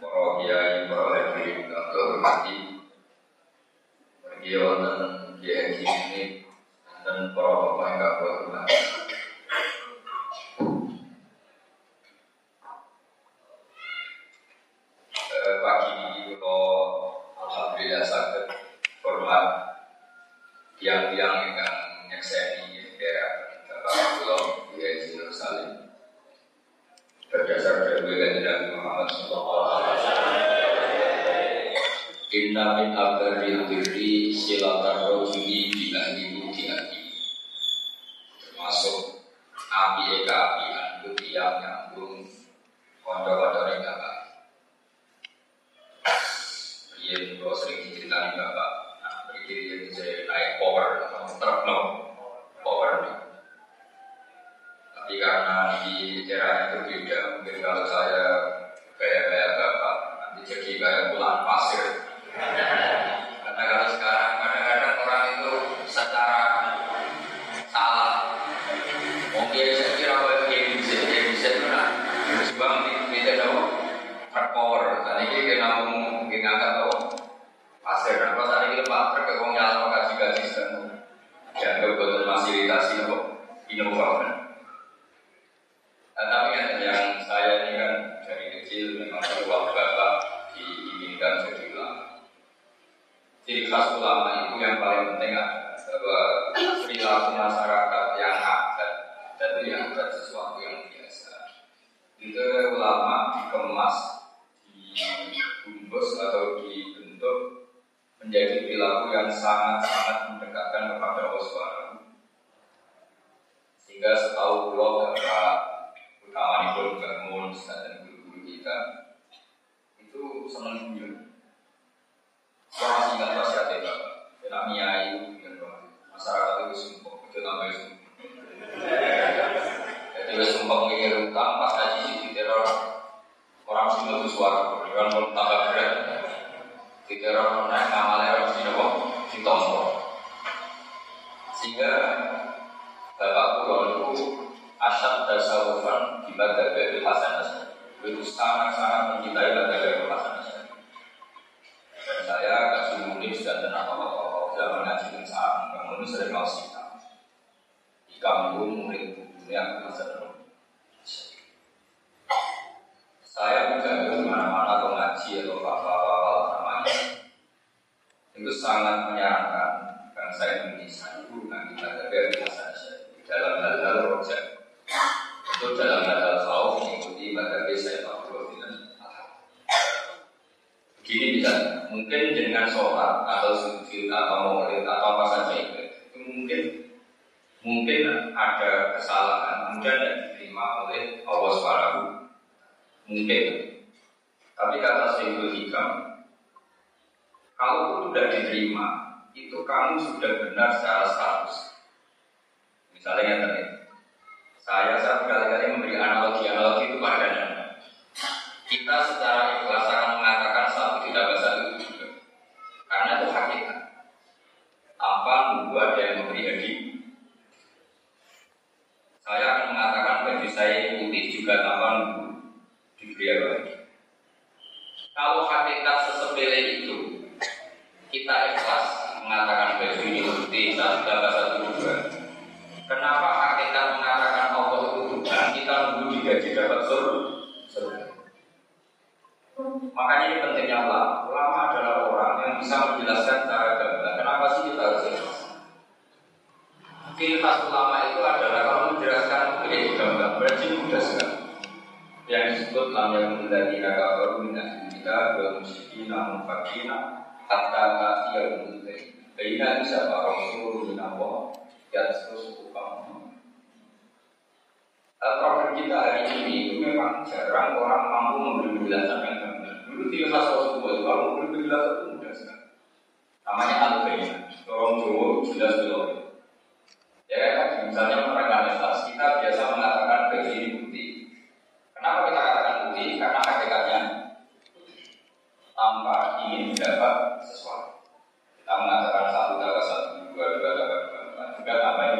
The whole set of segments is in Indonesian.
para kiai, para hadirin yang terhormati, bagi wonten kiai ini dan para bapak yang kau. Pagi ini alhamdulillah sangat hormat yang yang yang berdasar dari dan Muhammad Sallallahu Alaihi Wasallam. Inna min rojuni. Termasuk api eka api anggur yang nyambung kondo because of that,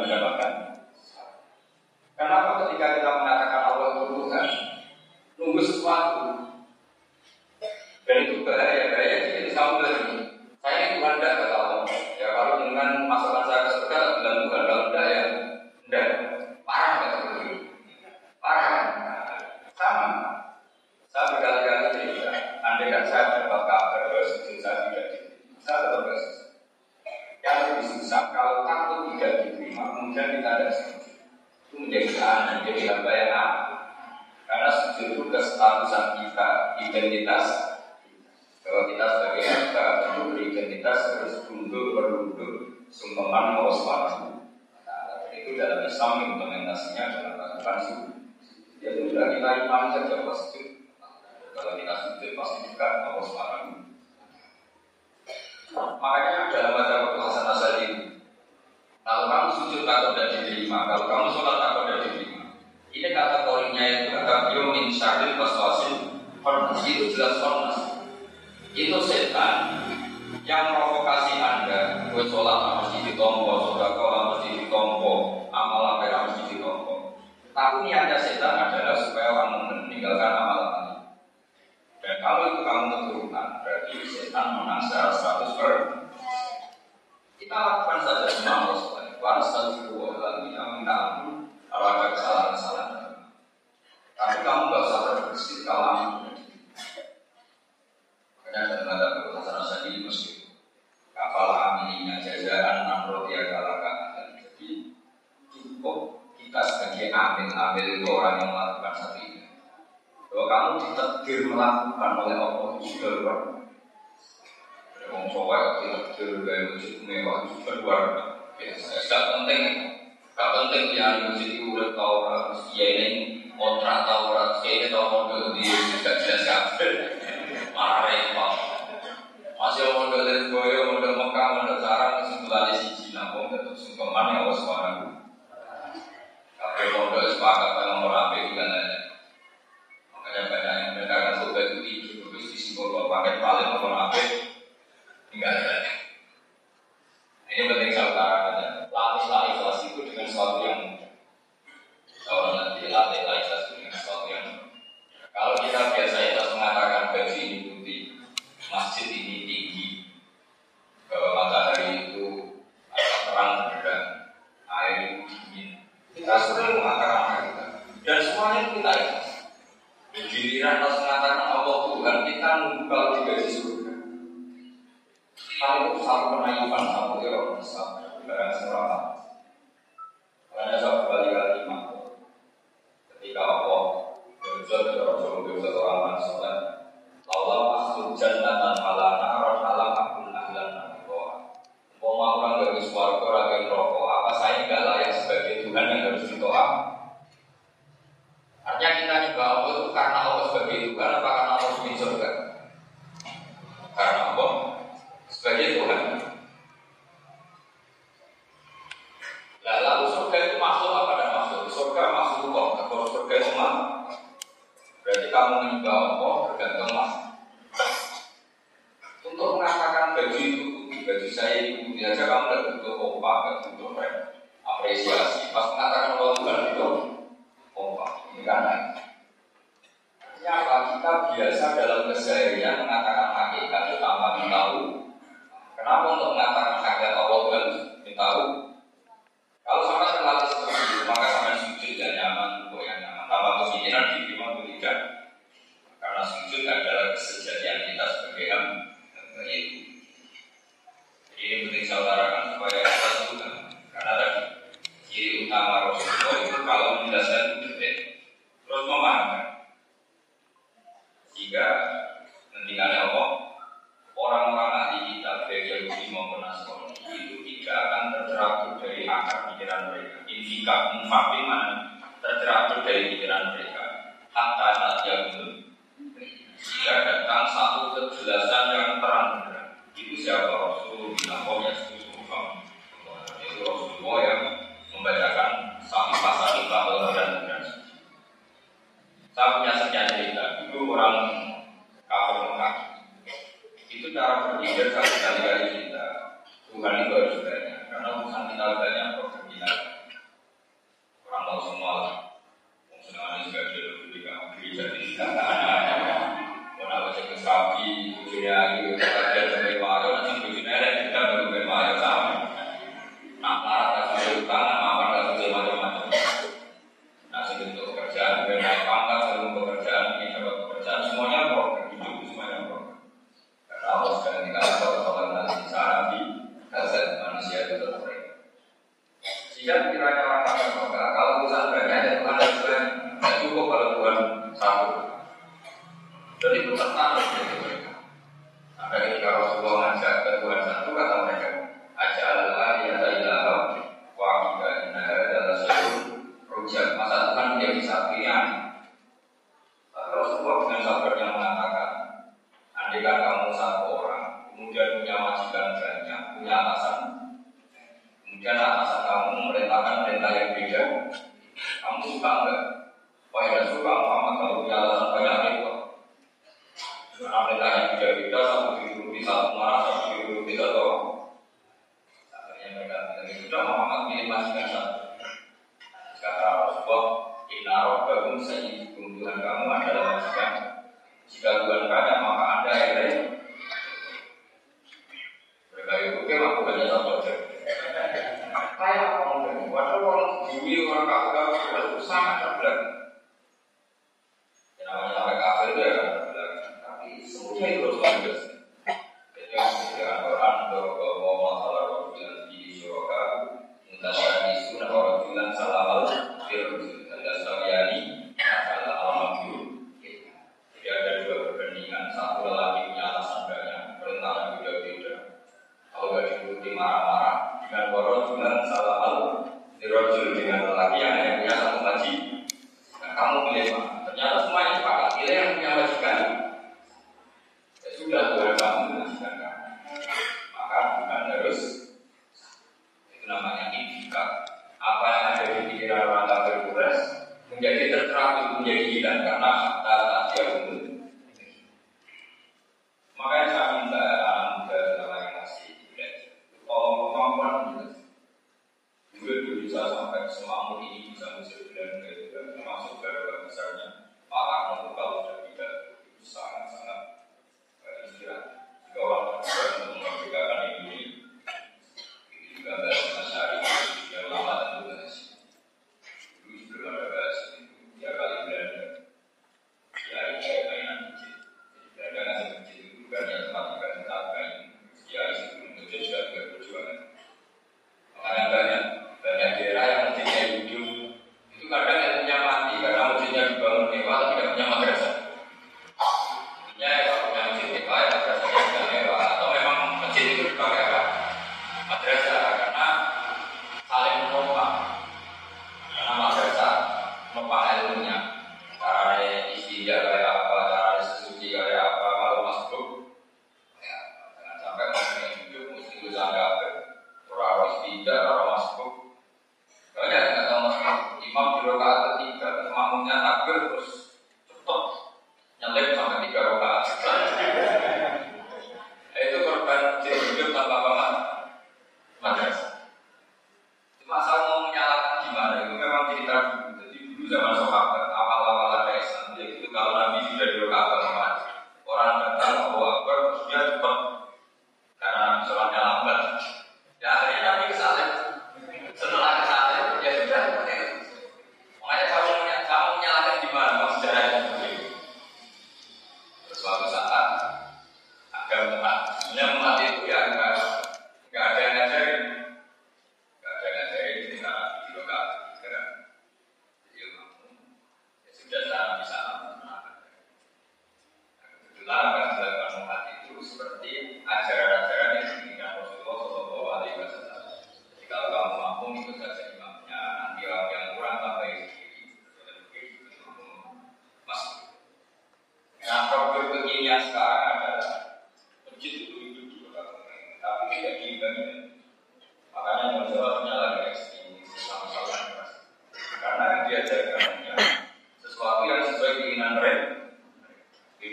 mendapatkan. Kenapa ketika kita kita menang secara 100 per. Kita lakukan baik. Giliran atas mengatakan Allah Tuhan kita membuka tiga di surga. Kalau sama penaifan sama orang sama barang.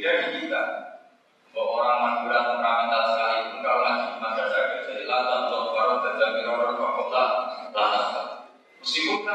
dari kita. Bahwa orang Madura temperamental sekali pun kalau ngaji madrasah kerja di dan orang lantas. Meskipun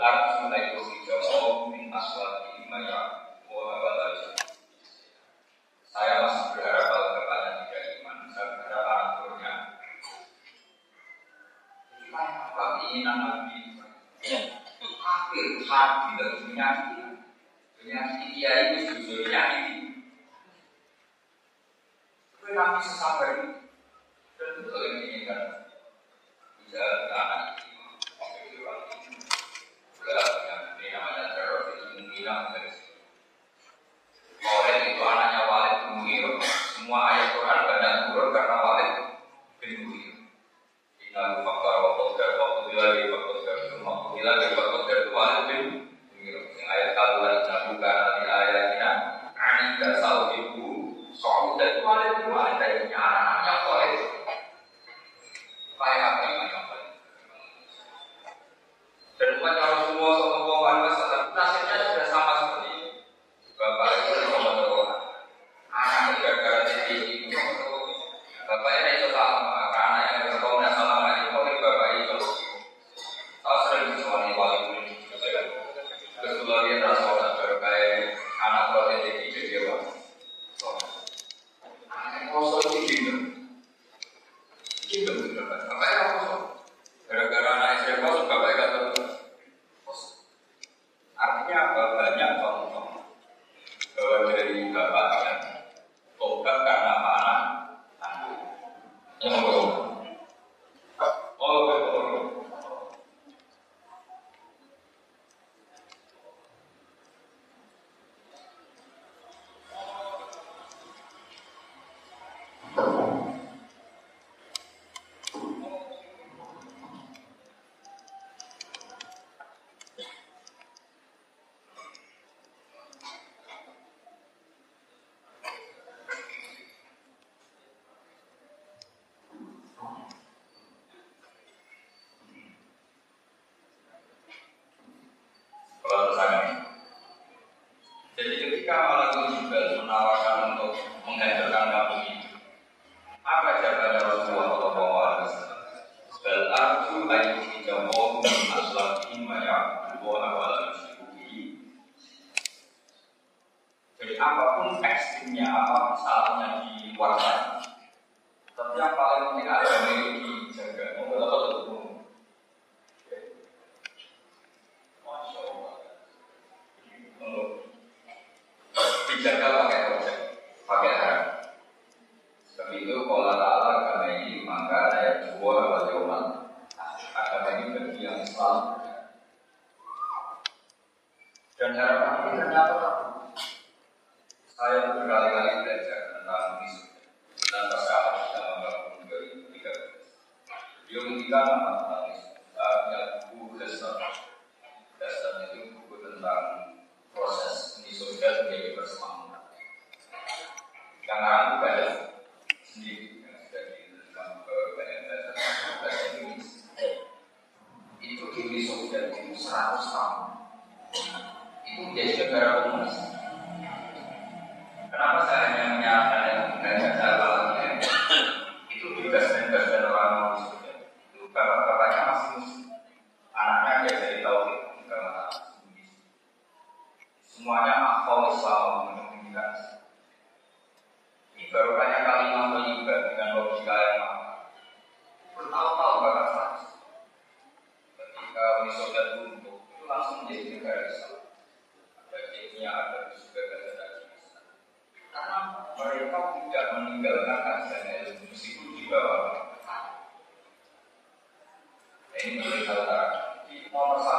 Gracias. Ini enggak benar. Bapaknya rokok. Gara-gara dijaga pakai kocek, pakai Oh,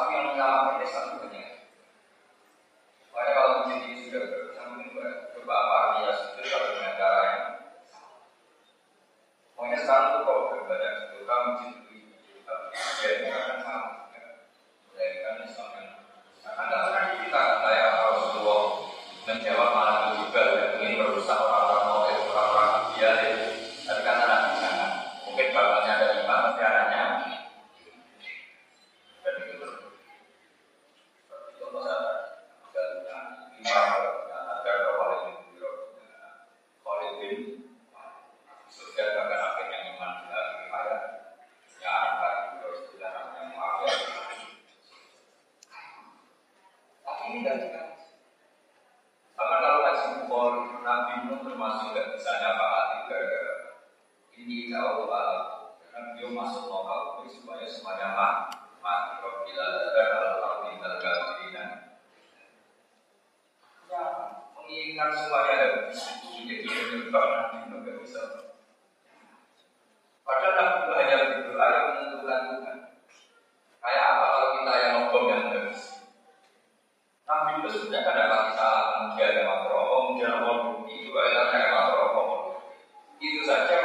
一个软件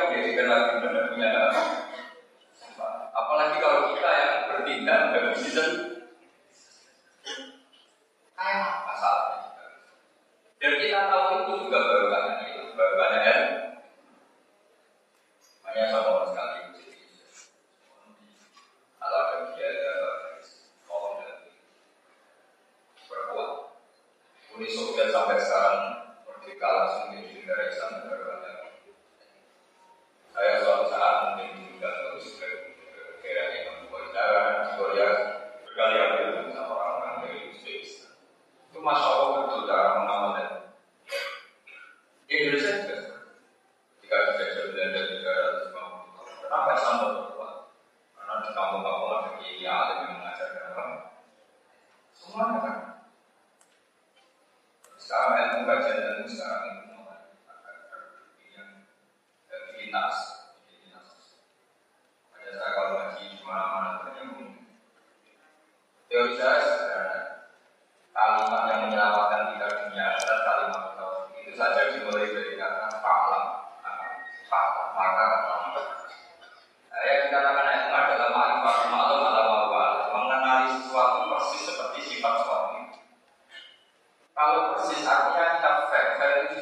Kalau persis artinya kita fair, fair itu.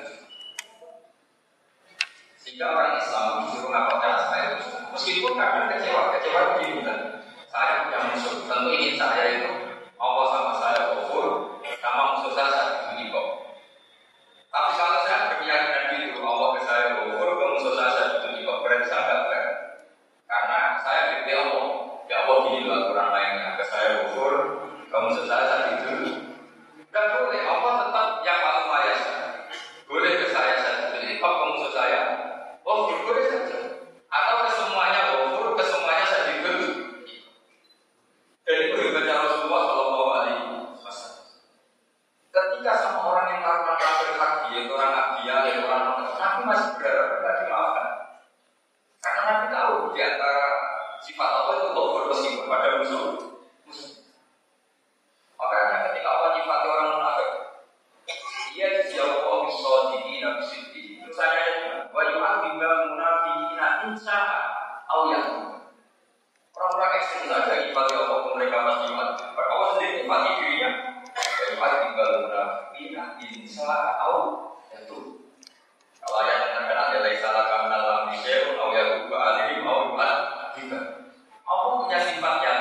Sehingga orang Islam disuruh melakukan fair itu. Meskipun kadang kecewa, kecewa itu kan. Saya punya musuh, tentu ini saya itu yang sifatnya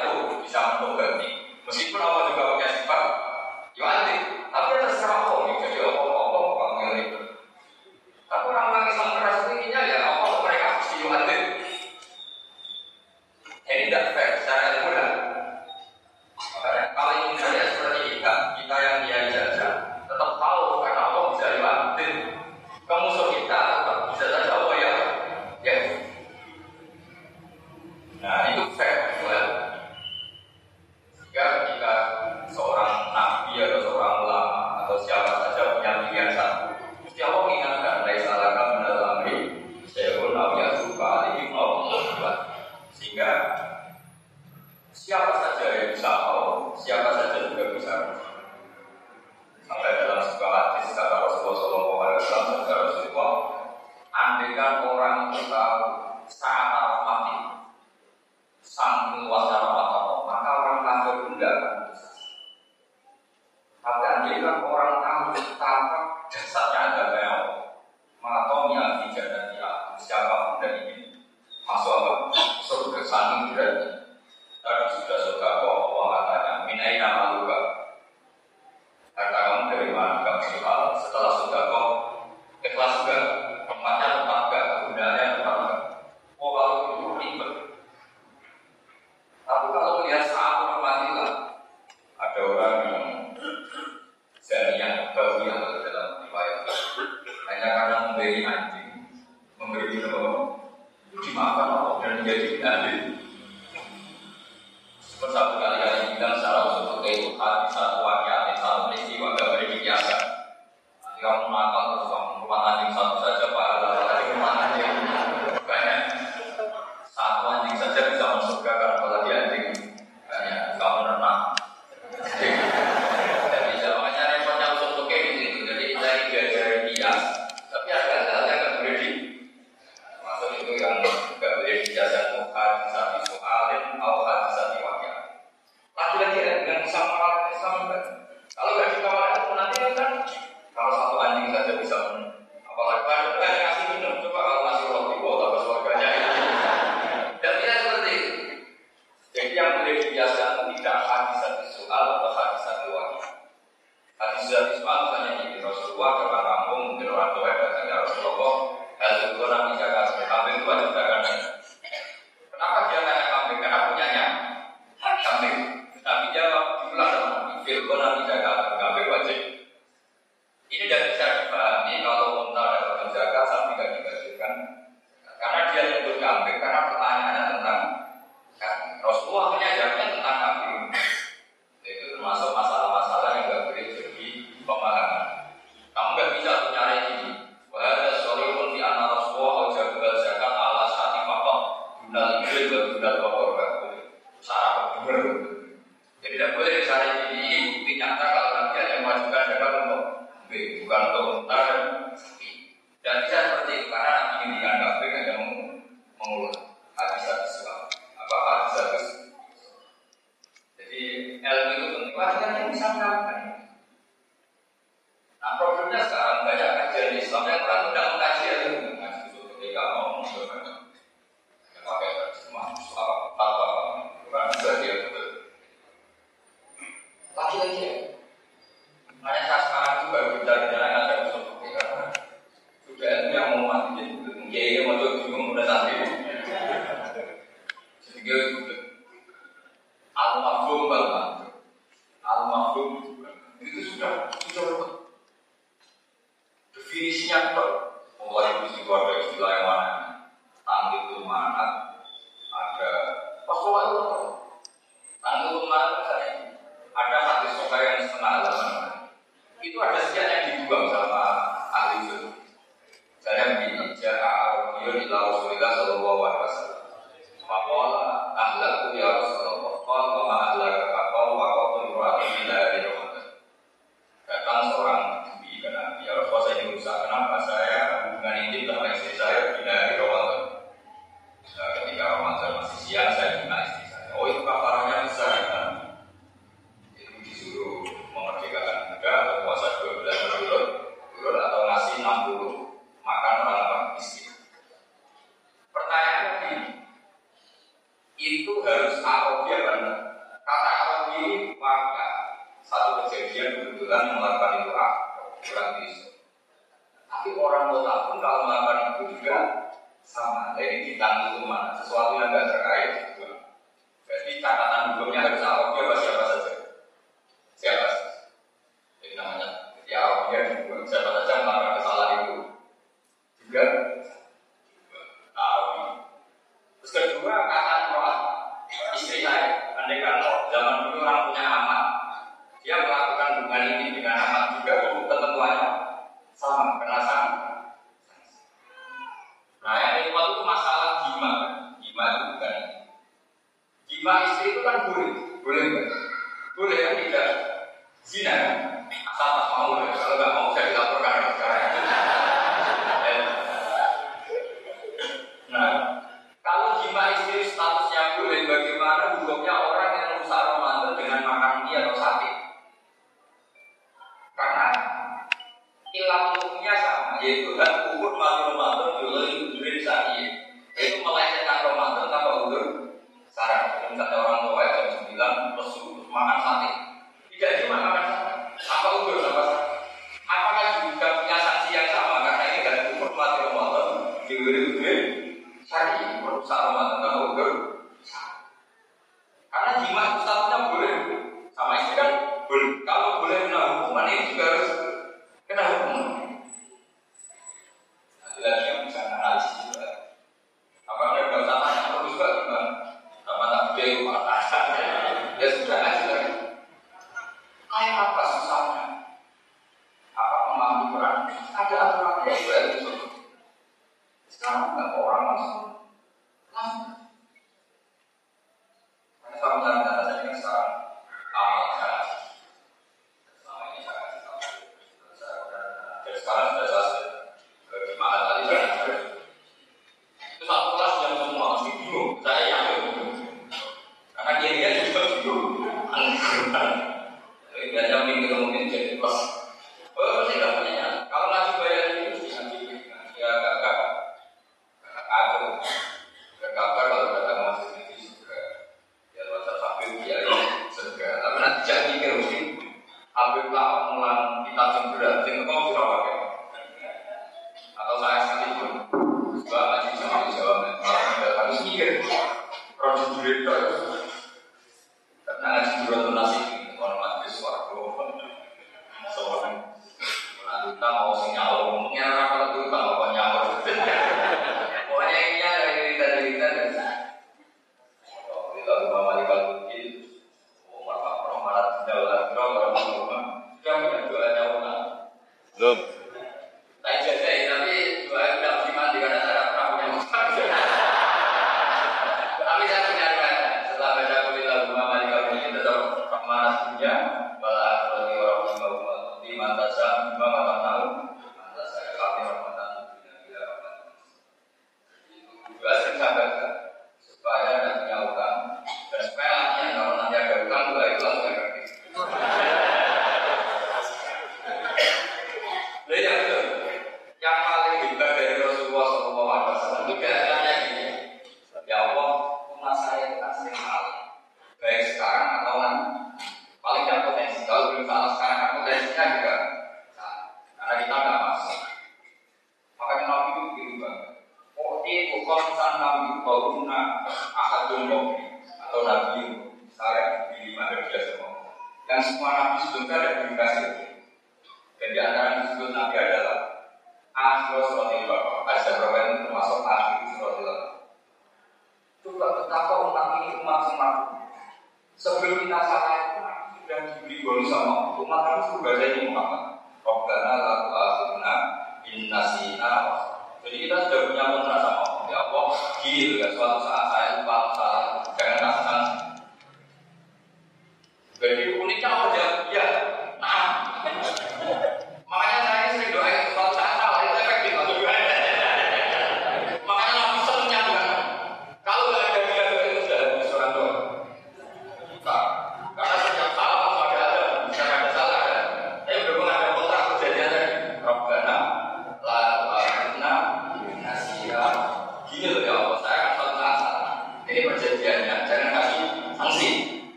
Nabi. Firman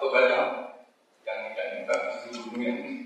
rasa tobatnya yang tidak dibagi seluruhnya ini